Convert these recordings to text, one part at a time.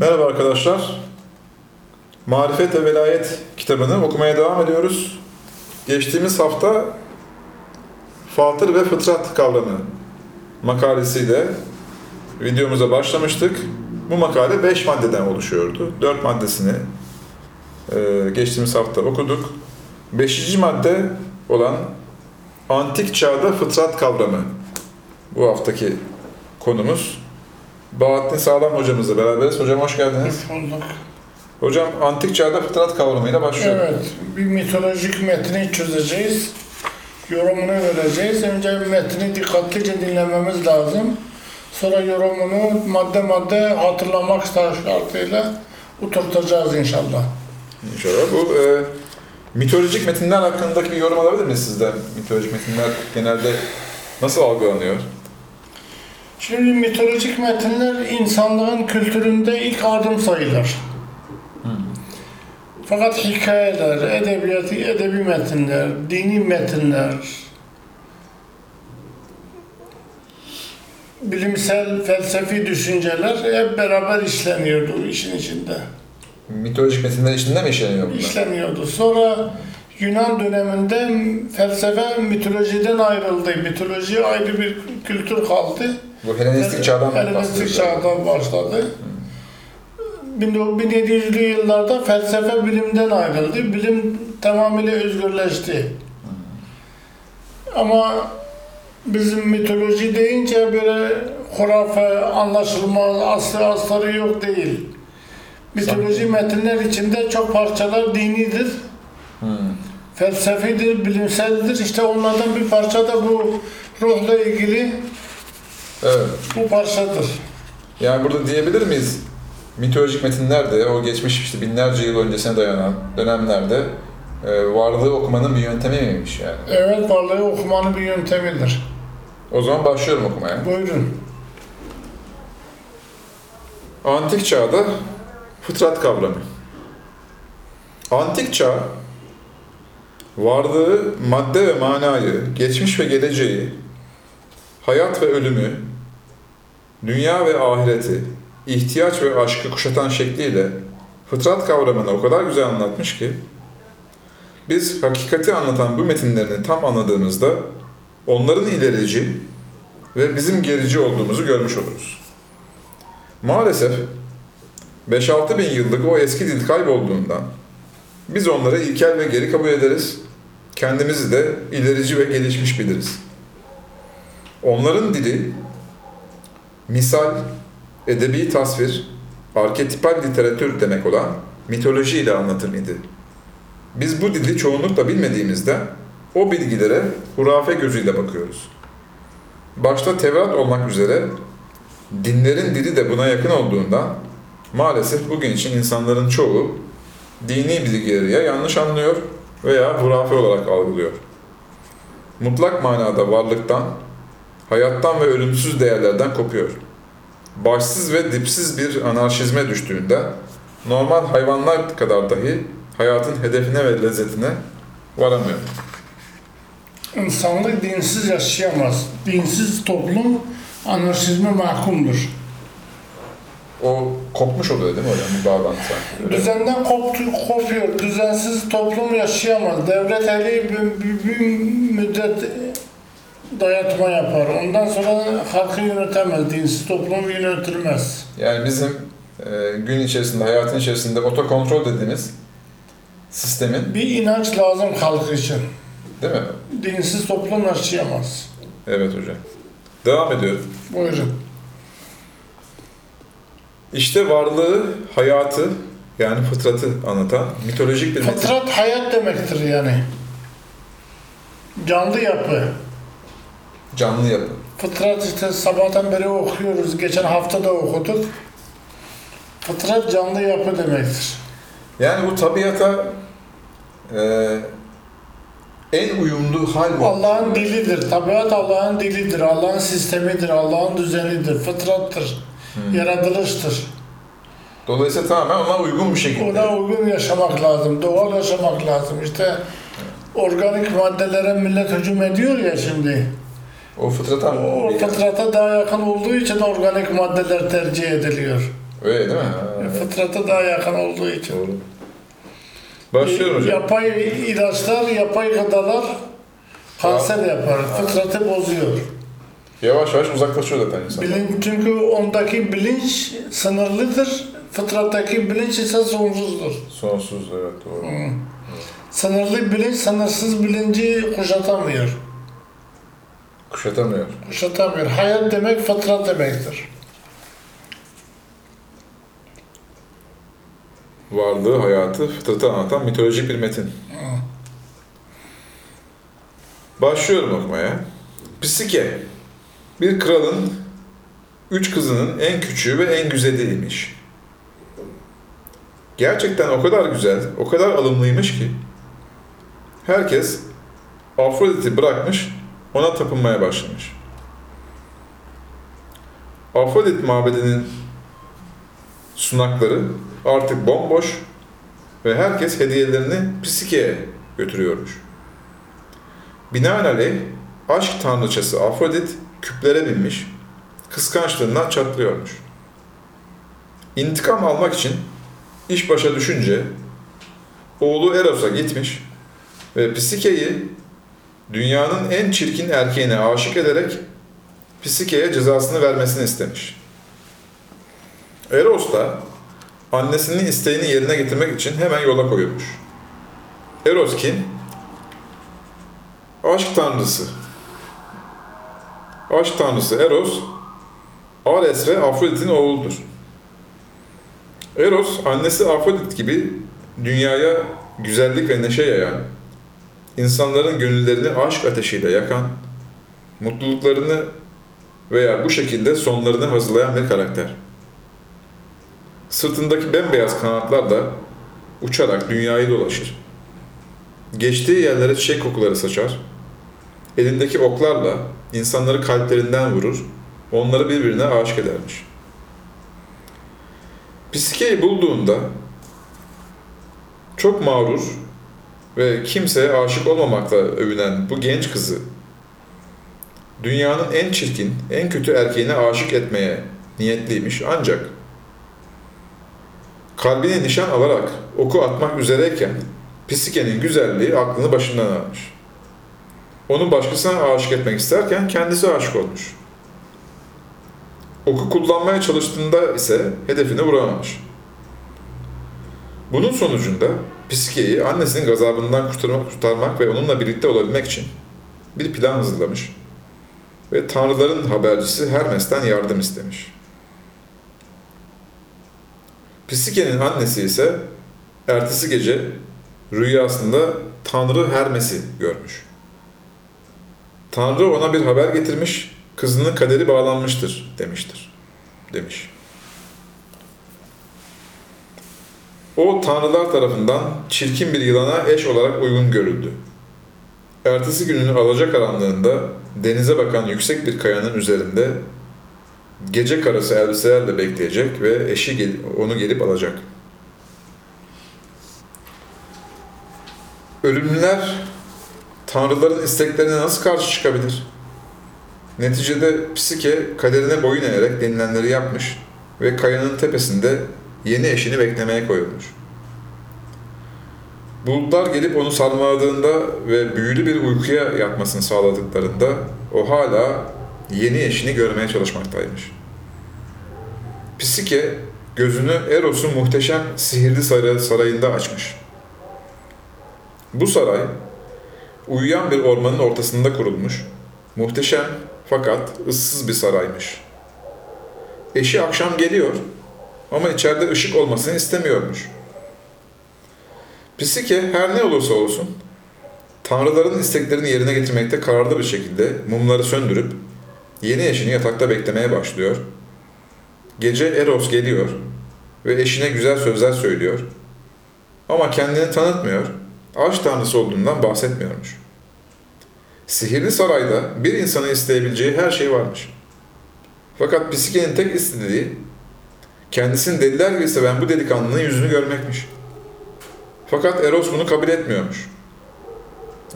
Merhaba arkadaşlar. Marifet ve Velayet kitabını okumaya devam ediyoruz. Geçtiğimiz hafta Fatır ve Fıtrat kavramı makalesiyle videomuza başlamıştık. Bu makale 5 maddeden oluşuyordu. 4 maddesini e, geçtiğimiz hafta okuduk. 5. madde olan antik çağda fıtrat kavramı bu haftaki konumuz. Bahattin Sağlam hocamızla beraberiz. Hocam hoş geldiniz. Hoş bulduk. Hocam antik çağda fıtrat kavramıyla başlıyor. Evet, bir mitolojik metni çözeceğiz. Yorumunu vereceğiz. Önce metni dikkatlice dinlememiz lazım. Sonra yorumunu madde madde hatırlamak şartıyla oturtacağız inşallah. İnşallah. Bu e, mitolojik metinler hakkındaki bir yorum alabilir miyiz sizden? Mitolojik metinler genelde nasıl algılanıyor? Şimdi mitolojik metinler insanlığın kültüründe ilk adım sayılır. Fakat hikayeler, edebiyatı, edebi metinler, dini metinler, bilimsel, felsefi düşünceler hep beraber işleniyordu işin içinde. Mitolojik metinler içinde mi işleniyor bunlar? İşleniyordu. Sonra Yunan döneminde felsefe mitolojiden ayrıldı. Mitoloji ayrı bir kültür kaldı. Bu Helenistik çağdan Helenistik çağdan başladı. 1700'lü yıllarda felsefe bilimden ayrıldı. Bilim tamamıyla özgürleşti. Ama bizim mitoloji deyince böyle hurafe, anlaşılmaz, aslı astarı yok değil. Mitoloji metinler içinde çok parçalar dinidir, Hmm. felsefidir, bilimseldir. İşte onlardan bir parça da bu ruhla ilgili Evet. bu parçadır. Yani burada diyebilir miyiz? Mitolojik metinler de o geçmiş işte binlerce yıl öncesine dayanan dönemlerde e, varlığı okumanın bir yöntemi miymiş yani? Evet, varlığı okumanın bir yöntemidir. O zaman başlıyorum okumaya. Buyurun. Antik çağda fıtrat kavramı. Antik çağ, varlığı, madde ve manayı, geçmiş ve geleceği, hayat ve ölümü, dünya ve ahireti, ihtiyaç ve aşkı kuşatan şekliyle fıtrat kavramını o kadar güzel anlatmış ki, biz hakikati anlatan bu metinlerini tam anladığımızda onların ilerici ve bizim gerici olduğumuzu görmüş oluruz. Maalesef 5-6 bin yıllık o eski dil kaybolduğundan biz onları ilkel ve geri kabul ederiz. Kendimizi de ilerici ve gelişmiş biliriz. Onların dili misal, edebi tasvir, arketipal literatür demek olan mitoloji ile anlatır idi. Biz bu dili çoğunlukla bilmediğimizde o bilgilere hurafe gözüyle bakıyoruz. Başta Tevrat olmak üzere dinlerin dili de buna yakın olduğundan maalesef bugün için insanların çoğu dini bilgileri ya yanlış anlıyor veya hurafe olarak algılıyor. Mutlak manada varlıktan, hayattan ve ölümsüz değerlerden kopuyor. Başsız ve dipsiz bir anarşizme düştüğünde normal hayvanlar kadar dahi hayatın hedefine ve lezzetine varamıyor. İnsanlık dinsiz yaşayamaz. Dinsiz toplum anarşizme mahkumdur. O kopmuş oluyor değil mi hocam bu bağlantı? Öyle. Düzenden koptu, kopuyor. Düzensiz toplum yaşayamaz. Devlet eli bir, bir, bir müddet dayatma yapar. Ondan sonra halkı yönetemez. Dinsiz toplum yönetilmez. Yani bizim e, gün içerisinde, hayatın içerisinde otokontrol dediğimiz sistemin Bir inanç lazım halk için. değil mi? Dinsiz toplum yaşayamaz. Evet hocam. Devam ediyorum. Buyurun. İşte varlığı, hayatı yani fıtratı anlatan mitolojik bir metin. Fıtrat hayat demektir yani. Canlı yapı. Canlı yapı. Fıtrat işte sabahtan beri okuyoruz. Geçen hafta da okuduk. Fıtrat canlı yapı demektir. Yani bu tabiata e, en uyumlu hal bu. Allah'ın dilidir. Tabiat Allah'ın dilidir. Allah'ın sistemidir. Allah'ın düzenidir. Fıtrattır. Hmm. Yaratılıştır. Dolayısıyla tamamen ona uygun bir şekilde. Ona uygun yaşamak lazım. Doğal yaşamak lazım. İşte organik maddelere millet hücum ediyor ya şimdi. O fıtrata O fıtrata daha yakın olduğu için organik maddeler tercih ediliyor. Öyle değil mi? Ha, Fıtrata daha yakın olduğu için. Doğru. Başlıyorum hocam. Yapay ilaçlar, yapay gıdalar kanser yapar. Fıtratı bozuyor. Yavaş yavaş uzaklaşıyor zaten insan. Bilinç, çünkü ondaki bilinç sınırlıdır. Fıtrattaki bilinç ise sonsuzdur. Sonsuz evet doğru. Sınırlı bilinç sınırsız bilinci kuşatamıyor. Kuşatamıyor. Kuşatamıyor. Hayat demek fıtrat demektir. Varlığı, hayatı, fıtratı anlatan mitolojik bir metin. Başlıyorum okumaya. Psike, bir kralın üç kızının en küçüğü ve en güzeliymiş. Gerçekten o kadar güzel, o kadar alımlıymış ki herkes Afrodit'i bırakmış, ona tapınmaya başlamış. Afrodit mabedinin sunakları artık bomboş ve herkes hediyelerini Psike'ye götürüyormuş. Binaenaleyh aşk tanrıçası Afrodit küplere binmiş, kıskançlığından çatlıyormuş. İntikam almak için iş başa düşünce oğlu Eros'a gitmiş ve Psike'yi dünyanın en çirkin erkeğine aşık ederek Psike'ye cezasını vermesini istemiş. Eros da annesinin isteğini yerine getirmek için hemen yola koyulmuş. Eros kim? Aşk tanrısı. Aşk tanrısı Eros, Ares ve Afrodit'in oğludur. Eros, annesi Afrodit gibi dünyaya güzellik ve neşe yayan, insanların gönüllerini aşk ateşiyle yakan, mutluluklarını veya bu şekilde sonlarını hazırlayan bir karakter. Sırtındaki bembeyaz kanatlarla uçarak dünyayı dolaşır. Geçtiği yerlere çiçek kokuları saçar. Elindeki oklarla insanları kalplerinden vurur, onları birbirine aşık edermiş. Psike'yi bulduğunda çok mağrur ve kimseye aşık olmamakla övünen bu genç kızı dünyanın en çirkin, en kötü erkeğine aşık etmeye niyetliymiş ancak kalbine nişan alarak oku atmak üzereyken Psike'nin güzelliği aklını başından almış. Onu başkasına aşık etmek isterken kendisi aşık olmuş. Oku kullanmaya çalıştığında ise hedefini vuramamış. Bunun sonucunda Psike'yi annesinin gazabından kurtarmak, kurtarmak ve onunla birlikte olabilmek için bir plan hazırlamış ve tanrıların habercisi Hermes'ten yardım istemiş. Psike'nin annesi ise ertesi gece rüyasında Tanrı Hermes'i görmüş. Tanrı ona bir haber getirmiş, kızının kaderi bağlanmıştır demiştir. Demiş. O tanrılar tarafından çirkin bir yılana eş olarak uygun görüldü. Ertesi günün alacakaranlığında denize bakan yüksek bir kayanın üzerinde gece karası elbiselerle bekleyecek ve eşi gel- onu gelip alacak. Ölümlüler tanrıların isteklerine nasıl karşı çıkabilir? Neticede Psike kaderine boyun eğerek denilenleri yapmış ve kayanın tepesinde yeni eşini beklemeye koyulmuş. Bulutlar gelip onu sarmaladığında ve büyülü bir uykuya yatmasını sağladıklarında o hala yeni eşini görmeye çalışmaktaymış. Psike gözünü Eros'un muhteşem sihirli saray- sarayında açmış. Bu saray uyuyan bir ormanın ortasında kurulmuş, muhteşem fakat ıssız bir saraymış. Eşi akşam geliyor ama içeride ışık olmasını istemiyormuş. Psike her ne olursa olsun tanrıların isteklerini yerine getirmekte kararlı bir şekilde mumları söndürüp yeni eşini yatakta beklemeye başlıyor. Gece Eros geliyor ve eşine güzel sözler söylüyor. Ama kendini tanıtmıyor, aşk tanrısı olduğundan bahsetmiyormuş. Sihirli sarayda bir insanı isteyebileceği her şey varmış. Fakat Psike'nin tek istediği kendisini deliler gibi seven bu delikanlının yüzünü görmekmiş. Fakat Eros bunu kabul etmiyormuş.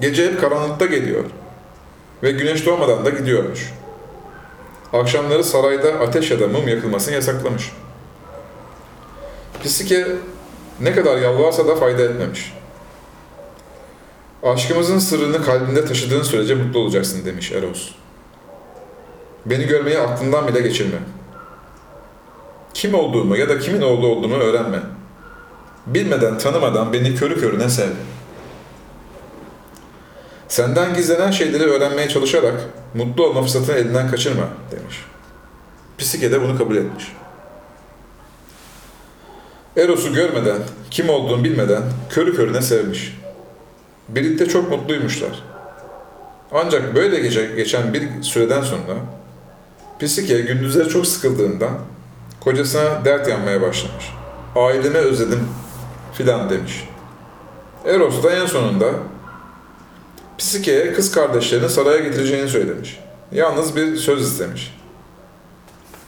Gece hep karanlıkta geliyor ve güneş doğmadan da gidiyormuş. Akşamları sarayda ateş ya da mum yakılmasını yasaklamış. Pisike ne kadar yalvarsa da fayda etmemiş. Aşkımızın sırrını kalbinde taşıdığın sürece mutlu olacaksın demiş Eros. Beni görmeyi aklından bile geçirme. Kim olduğumu ya da kimin oğlu olduğumu öğrenme. Bilmeden, tanımadan beni körü körüne sev. Senden gizlenen şeyleri öğrenmeye çalışarak mutlu olma fırsatını elinden kaçırma demiş. Pisike de bunu kabul etmiş. Eros'u görmeden, kim olduğunu bilmeden körü körüne sevmiş. Birlikte çok mutluymuşlar. Ancak böyle geçen bir süreden sonra Pisike gündüzleri çok sıkıldığından kocasına dert yanmaya başlamış. Ailemi özledim filan demiş. Eros da en sonunda Pisike'ye kız kardeşlerini saraya getireceğini söylemiş. Yalnız bir söz istemiş.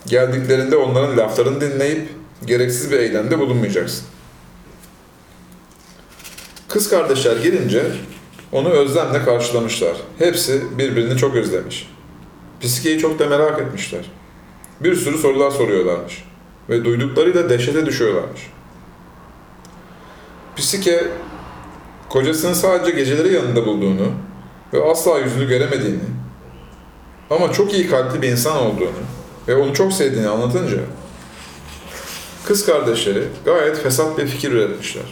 Geldiklerinde onların laflarını dinleyip gereksiz bir eylemde bulunmayacaksın. Kız kardeşler gelince onu özlemle karşılamışlar. Hepsi birbirini çok özlemiş. Pisike'yi çok da merak etmişler. Bir sürü sorular soruyorlarmış. Ve duyduklarıyla dehşete düşüyorlarmış. Pisike, kocasının sadece geceleri yanında bulduğunu ve asla yüzünü göremediğini ama çok iyi kalpli bir insan olduğunu ve onu çok sevdiğini anlatınca kız kardeşleri gayet fesat bir fikir üretmişler.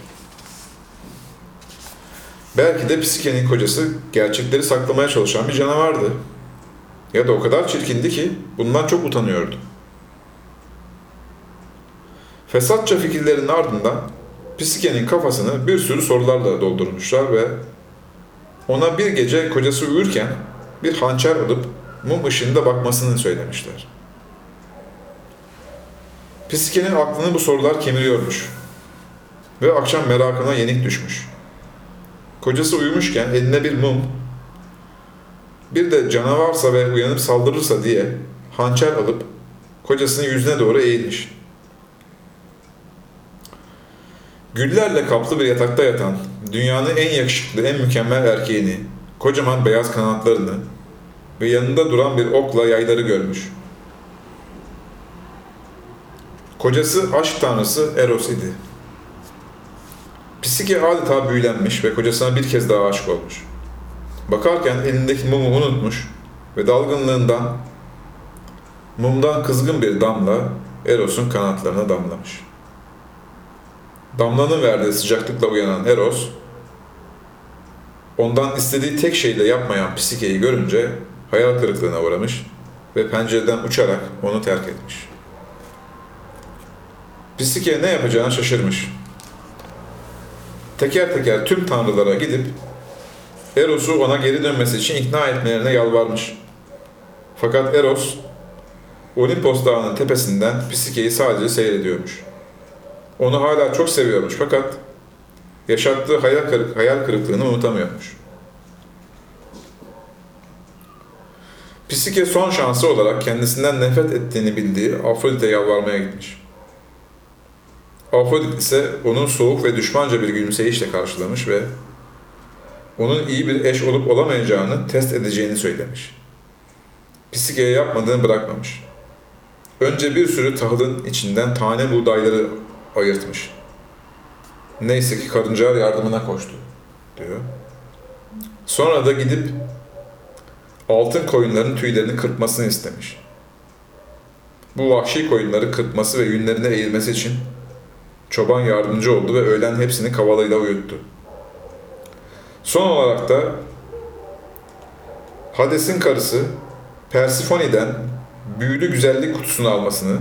Belki de Pisike'nin kocası gerçekleri saklamaya çalışan bir canavardı. Ya da o kadar çirkindi ki bundan çok utanıyordu. Fesatça fikirlerin ardından Pisike'nin kafasını bir sürü sorularla doldurmuşlar ve ona bir gece kocası uyurken bir hançer alıp mum ışığında bakmasını söylemişler. Pisike'nin aklını bu sorular kemiriyormuş ve akşam merakına yenik düşmüş. Kocası uyumuşken eline bir mum, bir de canavarsa ve uyanıp saldırırsa diye hançer alıp kocasının yüzüne doğru eğilmiş. Güllerle kaplı bir yatakta yatan, dünyanın en yakışıklı, en mükemmel erkeğini, kocaman beyaz kanatlarını ve yanında duran bir okla yayları görmüş. Kocası aşk tanrısı Eros idi. Pisike adeta büyülenmiş ve kocasına bir kez daha aşık olmuş. Bakarken elindeki mumu unutmuş ve dalgınlığından mumdan kızgın bir damla Eros'un kanatlarına damlamış. Damlanın verdiği sıcaklıkla uyanan Eros, ondan istediği tek şeyi de yapmayan Pisike'yi görünce hayal kırıklığına uğramış ve pencereden uçarak onu terk etmiş. Pisike ne yapacağını şaşırmış. Teker teker tüm tanrılara gidip Eros'u ona geri dönmesi için ikna etmelerine yalvarmış. Fakat Eros, Olimpos Dağı'nın tepesinden Pisike'yi sadece seyrediyormuş. Onu hala çok seviyormuş fakat yaşattığı hayal, kırık, hayal kırıklığını unutamıyormuş. Pisike son şansı olarak kendisinden nefret ettiğini bildiği Afrodit'e yalvarmaya gitmiş. Afrodit ise onun soğuk ve düşmanca bir gülümseyişle karşılamış ve onun iyi bir eş olup olamayacağını test edeceğini söylemiş. Pisike'ye yapmadığını bırakmamış. Önce bir sürü tahılın içinden tane buğdayları ayırtmış. Neyse ki karıncalar yardımına koştu, diyor. Sonra da gidip altın koyunların tüylerini kırpmasını istemiş. Bu vahşi koyunları kırpması ve yünlerine eğilmesi için çoban yardımcı oldu ve öğlen hepsini kavalıyla uyuttu. Son olarak da Hades'in karısı Persephone'den büyülü güzellik kutusunu almasını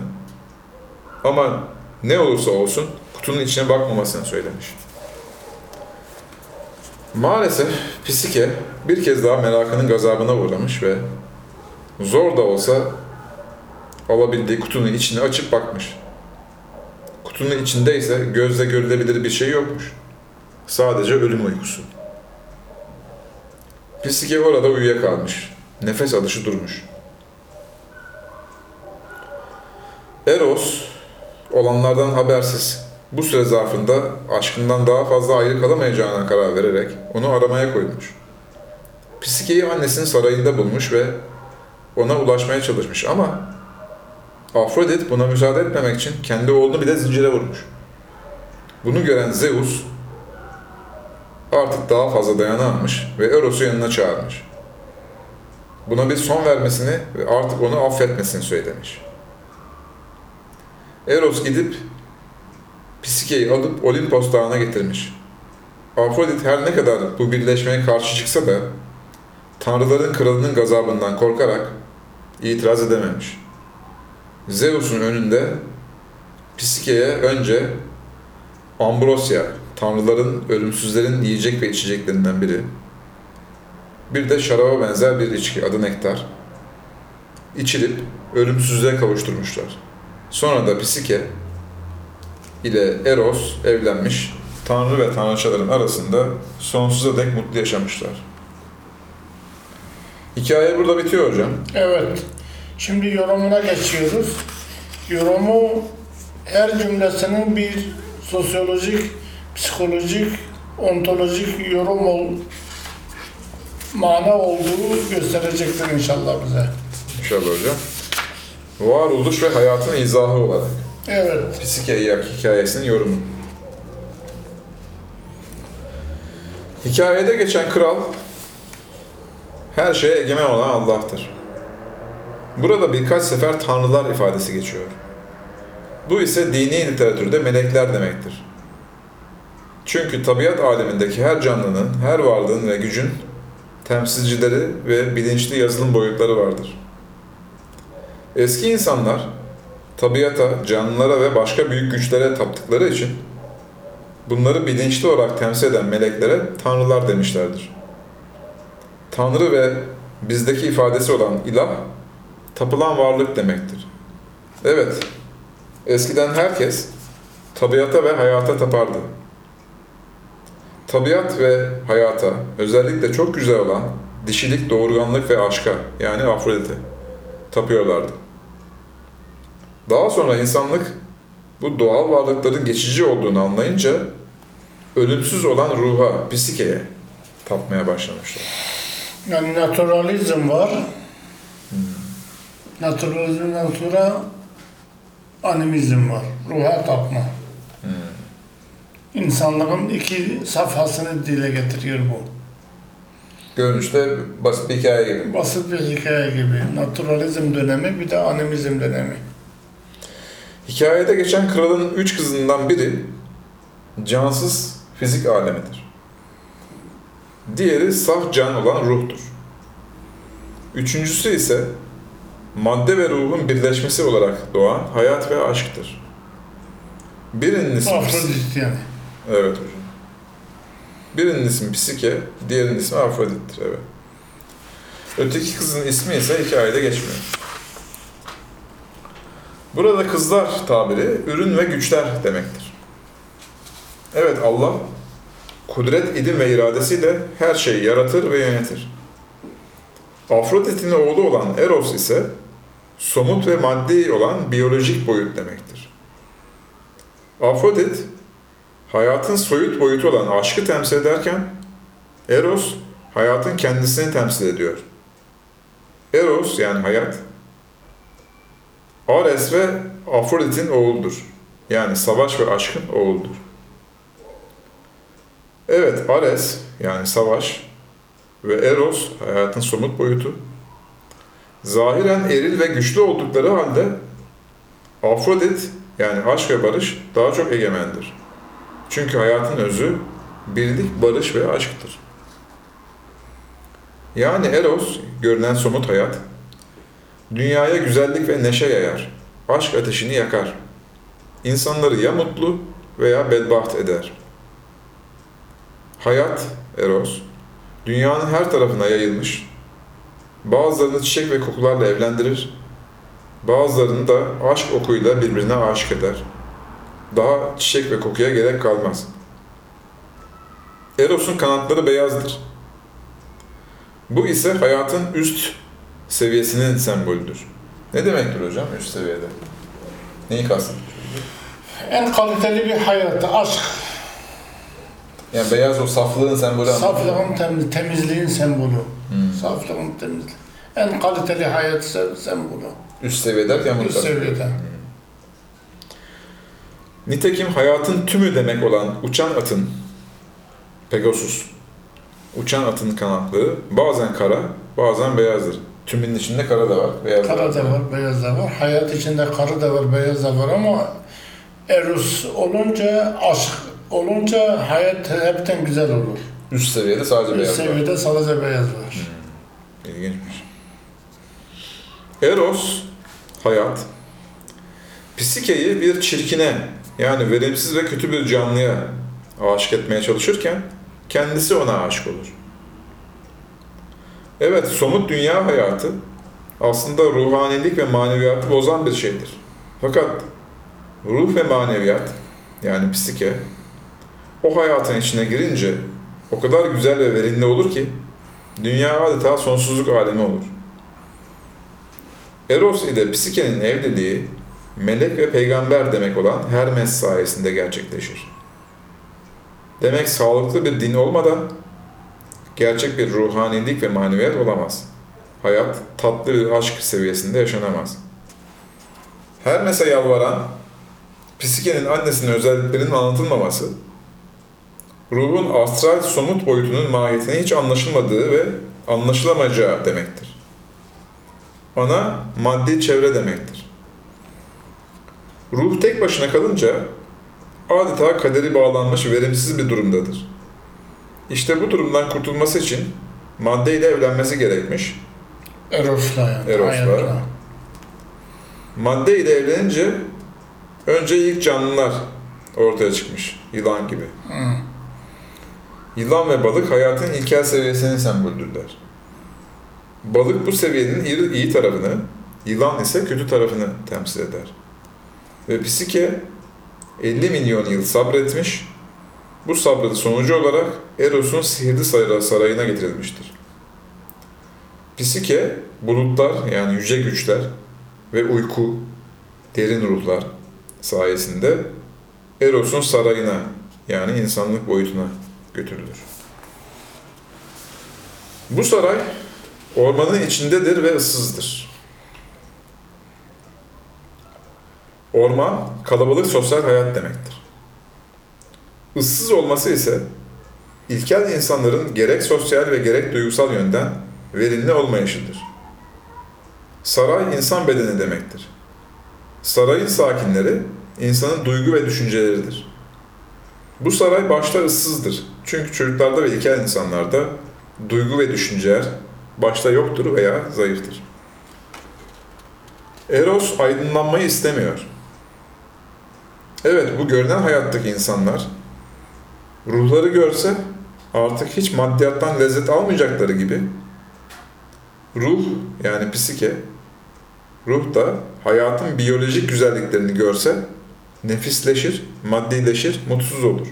ama ne olursa olsun kutunun içine bakmamasını söylemiş. Maalesef Pisike bir kez daha merakının gazabına uğramış ve zor da olsa alabildiği kutunun içine açıp bakmış. Kutunun içinde ise gözle görülebilir bir şey yokmuş. Sadece ölüm uykusu. Pisike orada uyuyakalmış. Nefes alışı durmuş. Eros olanlardan habersiz bu süre zarfında aşkından daha fazla ayrı kalamayacağına karar vererek onu aramaya koymuş. Pisike'yi annesinin sarayında bulmuş ve ona ulaşmaya çalışmış ama Afrodit buna müsaade etmemek için kendi oğlunu bile zincire vurmuş. Bunu gören Zeus artık daha fazla dayanamamış ve Eros'u yanına çağırmış. Buna bir son vermesini ve artık onu affetmesini söylemiş. Eros gidip Psike'yi alıp Olimpos dağına getirmiş. Afrodit her ne kadar bu birleşmeye karşı çıksa da tanrıların kralının gazabından korkarak itiraz edememiş. Zeus'un önünde Psike'ye önce Ambrosya, tanrıların, ölümsüzlerin yiyecek ve içeceklerinden biri. Bir de şaraba benzer bir içki, adı nektar. İçilip ölümsüzlüğe kavuşturmuşlar. Sonra da Psike ile Eros evlenmiş, tanrı ve tanrıçaların arasında sonsuza dek mutlu yaşamışlar. Hikaye burada bitiyor hocam. Evet. Şimdi yorumuna geçiyoruz. Yorumu her cümlesinin bir sosyolojik, psikolojik, ontolojik yorum ol, mana olduğu gösterecektir inşallah bize. İnşallah hocam. Varoluş ve hayatın izahı olarak. Evet. Psike hikayesinin yorumu. Hikayede geçen kral her şeye egemen olan Allah'tır. Burada birkaç sefer tanrılar ifadesi geçiyor. Bu ise dini literatürde melekler demektir. Çünkü tabiat alemindeki her canlının, her varlığın ve gücün temsilcileri ve bilinçli yazılım boyutları vardır. Eski insanlar tabiata, canlılara ve başka büyük güçlere taptıkları için bunları bilinçli olarak temsil eden meleklere tanrılar demişlerdir. Tanrı ve bizdeki ifadesi olan ilah, tapılan varlık demektir. Evet, eskiden herkes tabiata ve hayata tapardı. Tabiat ve hayata, özellikle çok güzel olan dişilik, doğurganlık ve aşka, yani Afrodit'e tapıyorlardı. Daha sonra insanlık bu doğal varlıkların geçici olduğunu anlayınca ölümsüz olan ruha, psikeye tapmaya başlamışlar. Yani naturalizm var. Naturalizmden sonra animizm var. Ruha tapma. İnsanlığın iki safhasını dile getiriyor bu. Görünüşte basit bir hikaye gibi. Basit bir hikaye gibi. Naturalizm dönemi bir de animizm dönemi. Hikayede geçen kralın üç kızından biri cansız fizik alemidir. Diğeri saf can olan ruhtur. Üçüncüsü ise madde ve ruhun birleşmesi olarak doğan hayat ve aşktır. Birinin ismi... Afrodit yani. Evet hocam. Birinin ismi Psike, diğerinin ismi Afrodit'tir. Evet. Öteki kızın ismi ise hikayede geçmiyor. Burada kızlar tabiri ürün ve güçler demektir. Evet Allah kudret, ilim ve iradesiyle her şeyi yaratır ve yönetir. Afrodit'in oğlu olan Eros ise somut ve maddi olan biyolojik boyut demektir. Afrodit hayatın soyut boyutu olan aşkı temsil ederken Eros hayatın kendisini temsil ediyor. Eros yani hayat Ares ve Afrodit'in oğludur. Yani savaş ve aşkın oğludur. Evet Ares yani savaş ve Eros hayatın somut boyutu. Zahiren eril ve güçlü oldukları halde Afrodit yani aşk ve barış daha çok egemendir. Çünkü hayatın özü birlik, barış ve aşktır. Yani Eros, görünen somut hayat, dünyaya güzellik ve neşe yayar, aşk ateşini yakar. İnsanları ya mutlu veya bedbaht eder. Hayat, Eros, dünyanın her tarafına yayılmış, bazılarını çiçek ve kokularla evlendirir, bazılarını da aşk okuyla birbirine aşık eder daha çiçek ve kokuya gerek kalmaz. Eros'un kanatları beyazdır. Bu ise hayatın üst seviyesinin sembolüdür. Ne demektir hocam üst seviyede? Neyi kastediyor? En kaliteli bir hayat, aşk, Yani beyaz o saflığın sembolü saflığın temiz, temizliğin sembolü. Saflığın temizliği. En kaliteli hayat se- sembolü. Üst seviye derken Üst seviyede. Nitekim hayatın tümü demek olan uçan atın, Pegasus, uçan atın kanatları bazen kara, bazen beyazdır. Tümünün içinde kara da var, beyaz da Kara da var, beyaz da var. Hayat içinde karı da var, beyaz da var ama Eros olunca, aşk olunca hayat hepten güzel olur. Üst seviyede sadece Bir beyaz var. seviyede sadece beyaz var. İlginçmiş. Eros, hayat, psikeyi bir çirkine yani verimsiz ve kötü bir canlıya aşık etmeye çalışırken kendisi ona aşık olur. Evet, somut dünya hayatı aslında ruhanilik ve maneviyatı bozan bir şeydir. Fakat ruh ve maneviyat yani psike o hayatın içine girince o kadar güzel ve verimli olur ki dünya adeta sonsuzluk alemi olur. Eros ile Psike'nin evliliği melek ve peygamber demek olan Hermes sayesinde gerçekleşir. Demek sağlıklı bir din olmadan gerçek bir ruhanilik ve maneviyat olamaz. Hayat tatlı bir aşk seviyesinde yaşanamaz. Hermes'e yalvaran Psike'nin annesinin özelliklerinin anlatılmaması, ruhun astral somut boyutunun mahiyetine hiç anlaşılmadığı ve anlaşılamayacağı demektir. Ana maddi çevre demektir. Ruh tek başına kalınca adeta kaderi bağlanmış verimsiz bir durumdadır. İşte bu durumdan kurtulması için maddeyle evlenmesi gerekmiş. Eros'la yani. Eros'la. Madde ile evlenince önce ilk canlılar ortaya çıkmış. Yılan gibi. Hı. Yılan ve balık hayatın ilkel seviyesini semboldürler. Balık bu seviyenin iyi tarafını, yılan ise kötü tarafını temsil eder. Ve Psike 50 milyon yıl sabretmiş, bu sabrın sonucu olarak Eros'un sihirli saray- sarayına getirilmiştir. Psike, bulutlar yani yüce güçler ve uyku, derin ruhlar sayesinde Eros'un sarayına yani insanlık boyutuna götürülür. Bu saray ormanın içindedir ve ıssızdır. Orman kalabalık sosyal hayat demektir. Issız olması ise ilkel insanların gerek sosyal ve gerek duygusal yönden verimli olmayışıdır. Saray insan bedeni demektir. Sarayın sakinleri insanın duygu ve düşünceleridir. Bu saray başta ıssızdır. Çünkü çocuklarda ve ilkel insanlarda duygu ve düşünceler başta yoktur veya zayıftır. Eros aydınlanmayı istemiyor. Evet bu görünen hayattaki insanlar ruhları görse artık hiç maddiyattan lezzet almayacakları gibi ruh yani psike ruh da hayatın biyolojik güzelliklerini görse nefisleşir, maddileşir, mutsuz olur.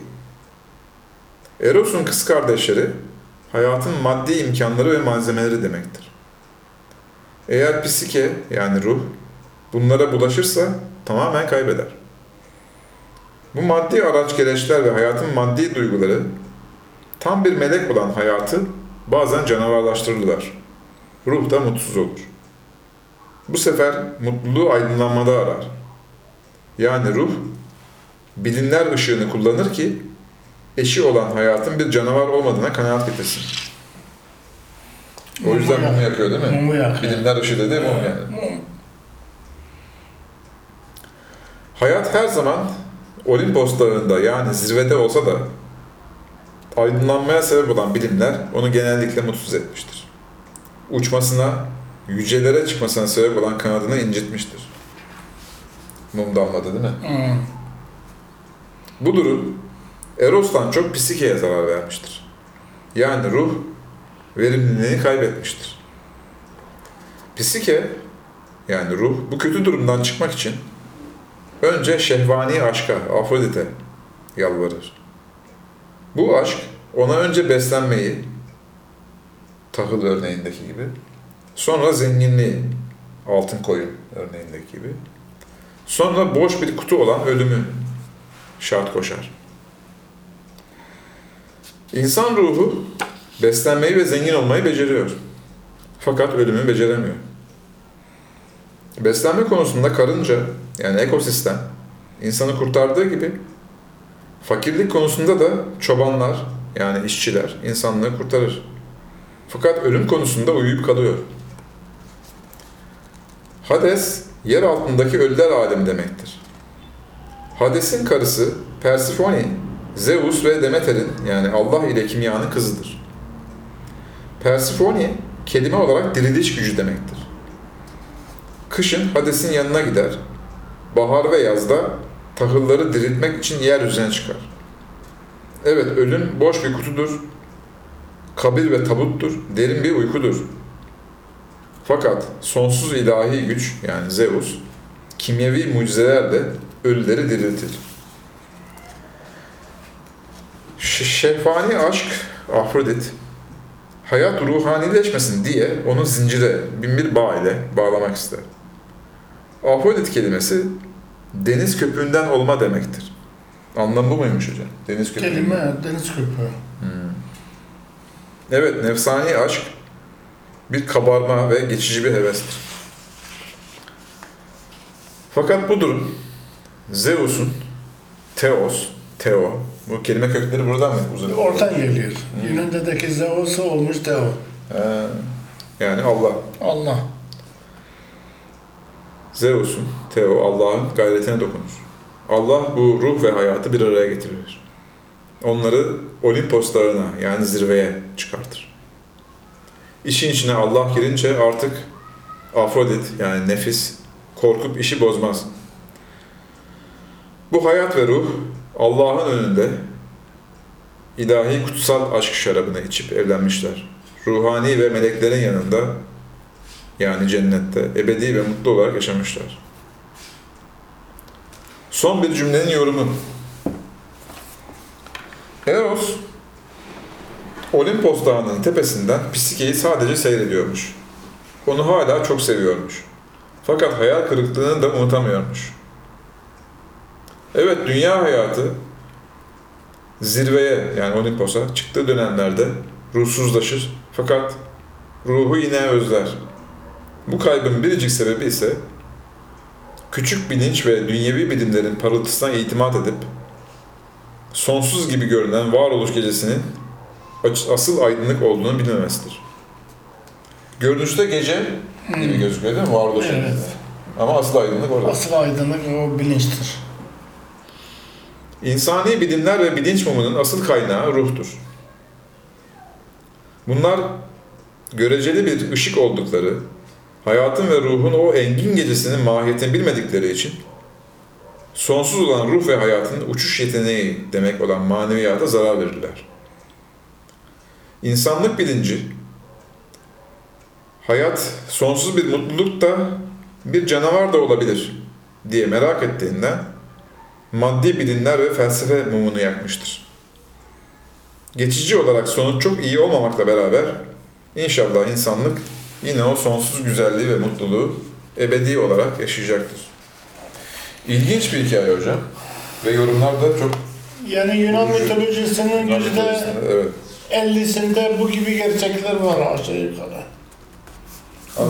Eros'un kız kardeşleri hayatın maddi imkanları ve malzemeleri demektir. Eğer psike yani ruh bunlara bulaşırsa tamamen kaybeder. Bu maddi araç gereçler ve hayatın maddi duyguları tam bir melek olan hayatı bazen canavarlaştırırlar. Ruh da mutsuz olur. Bu sefer mutluluğu aydınlanmada arar. Yani ruh bilimler ışığını kullanır ki eşi olan hayatın bir canavar olmadığına kanaat getirsin. O yüzden Mumu mumu yakıyor değil mi? Mumu yakıyor. Bilimler ışığı dedi mum yani. Mum. Hayat her zaman Olimpos dağında yani zirvede olsa da aydınlanmaya sebep olan bilimler onu genellikle mutsuz etmiştir. Uçmasına, yücelere çıkmasına sebep olan kanadını incitmiştir. Mum damladı değil mi? Hı. Bu durum Eros'tan çok psikeye zarar vermiştir. Yani ruh verimliliğini kaybetmiştir. Psike yani ruh bu kötü durumdan çıkmak için önce şehvani aşka, Afrodite yalvarır. Bu aşk ona önce beslenmeyi, tahıl örneğindeki gibi, sonra zenginliği, altın koyun örneğindeki gibi, sonra boş bir kutu olan ölümü şart koşar. İnsan ruhu beslenmeyi ve zengin olmayı beceriyor. Fakat ölümü beceremiyor. Beslenme konusunda karınca yani ekosistem insanı kurtardığı gibi fakirlik konusunda da çobanlar yani işçiler insanlığı kurtarır. Fakat ölüm konusunda uyuyup kalıyor. Hades, yer altındaki ölüler alemi demektir. Hades'in karısı Persephone, Zeus ve Demeter'in yani Allah ile kimyanın kızıdır. Persephone, kelime olarak diriliş gücü demektir. Kışın Hades'in yanına gider, bahar ve yazda tahılları diriltmek için yeryüzüne çıkar. Evet, ölüm boş bir kutudur, kabir ve tabuttur, derin bir uykudur. Fakat sonsuz ilahi güç yani Zeus, kimyevi mucizelerle ölüleri diriltir. Ş- Şehvani aşk, Afrodit, hayat ruhanileşmesin diye onu zincire, binbir bağ ile bağlamak ister. Afrodit kelimesi deniz köpüğünden olma demektir. Anlamı bu muymuş hocam? Deniz köpüğü. Kelime deniz köpüğü. Evet, nefsani aşk bir kabarma ve geçici bir hevestir. Fakat bu durum Zeus'un Theos, Theo, bu kelime kökleri buradan mı uzanıyor? Oradan geliyor. Yunan'daki Zeus'u olmuş Teo. Ee, yani Allah. Allah. Zeus'un, Theo, Allah'ın gayretine dokunur. Allah bu ruh ve hayatı bir araya getirir. Onları Olimpos yani zirveye çıkartır. İşin içine Allah girince artık Afrodit yani nefis korkup işi bozmaz. Bu hayat ve ruh Allah'ın önünde ilahi kutsal aşk şarabını içip evlenmişler. Ruhani ve meleklerin yanında yani cennette ebedi ve mutlu olarak yaşamışlar. Son bir cümlenin yorumu. Eros, Olimpos Dağı'nın tepesinden Psike'yi sadece seyrediyormuş. Onu hala çok seviyormuş. Fakat hayal kırıklığını da unutamıyormuş. Evet, dünya hayatı zirveye yani Olimpos'a çıktığı dönemlerde ruhsuzlaşır. Fakat ruhu yine özler. Bu kaybın biricik sebebi ise küçük bilinç ve dünyevi bilimlerin parıltısına itimat edip sonsuz gibi görünen varoluş gecesinin asıl aydınlık olduğunu bilmemesidir. Görünüşte gece gibi gözüküyor değil mi? Varoluş Evet. gecesi. Ama asıl aydınlık orada. Asıl aydınlık o bilinçtir. İnsani bilimler ve bilinç mumunun asıl kaynağı ruhtur. Bunlar göreceli bir ışık oldukları, hayatın ve ruhun o engin gecesinin mahiyetini bilmedikleri için sonsuz olan ruh ve hayatın uçuş yeteneği demek olan maneviyata zarar verirler. İnsanlık bilinci, hayat sonsuz bir mutluluk da bir canavar da olabilir diye merak ettiğinden maddi bilimler ve felsefe mumunu yakmıştır. Geçici olarak sonuç çok iyi olmamakla beraber inşallah insanlık yine o sonsuz güzelliği ve mutluluğu ebedi olarak yaşayacaktır. İlginç bir hikaye hocam. Ve yorumlarda çok Yani Yunan mitolojisinin yüzde evet. 50'sinde bu gibi gerçekler var aşağı yukarı.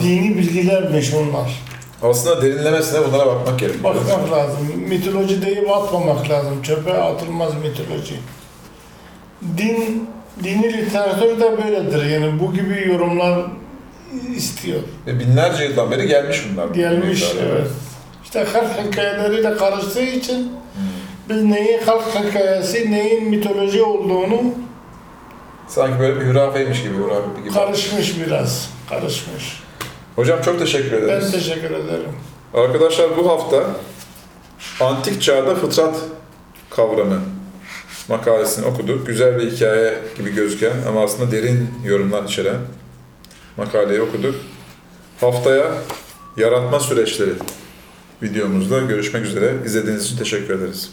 Dini bilgilermiş bunlar. Aslında derinlemesine bunlara bakmak gerekiyor. Bakmak lazım. Mitoloji deyip atmamak lazım. Çöpe atılmaz mitoloji. Din, dini literatür de böyledir. Yani bu gibi yorumlar istiyor. Ve binlerce yıldan beri gelmiş bunlar. Gelmiş, Bunlar, evet. İşte halk hikayeleriyle karıştığı için biz neyin halk hikayesi, neyin mitoloji olduğunu Sanki böyle bir hürafeymiş gibi, hurafe gibi. karışmış biraz. Karışmış. Hocam çok teşekkür ederiz. Ben teşekkür ederim. Arkadaşlar bu hafta antik çağda fıtrat kavramı makalesini okuduk. Güzel bir hikaye gibi gözüken ama aslında derin yorumlar içeren makaleyi okuduk. Haftaya yaratma süreçleri videomuzda görüşmek üzere. İzlediğiniz için teşekkür ederiz.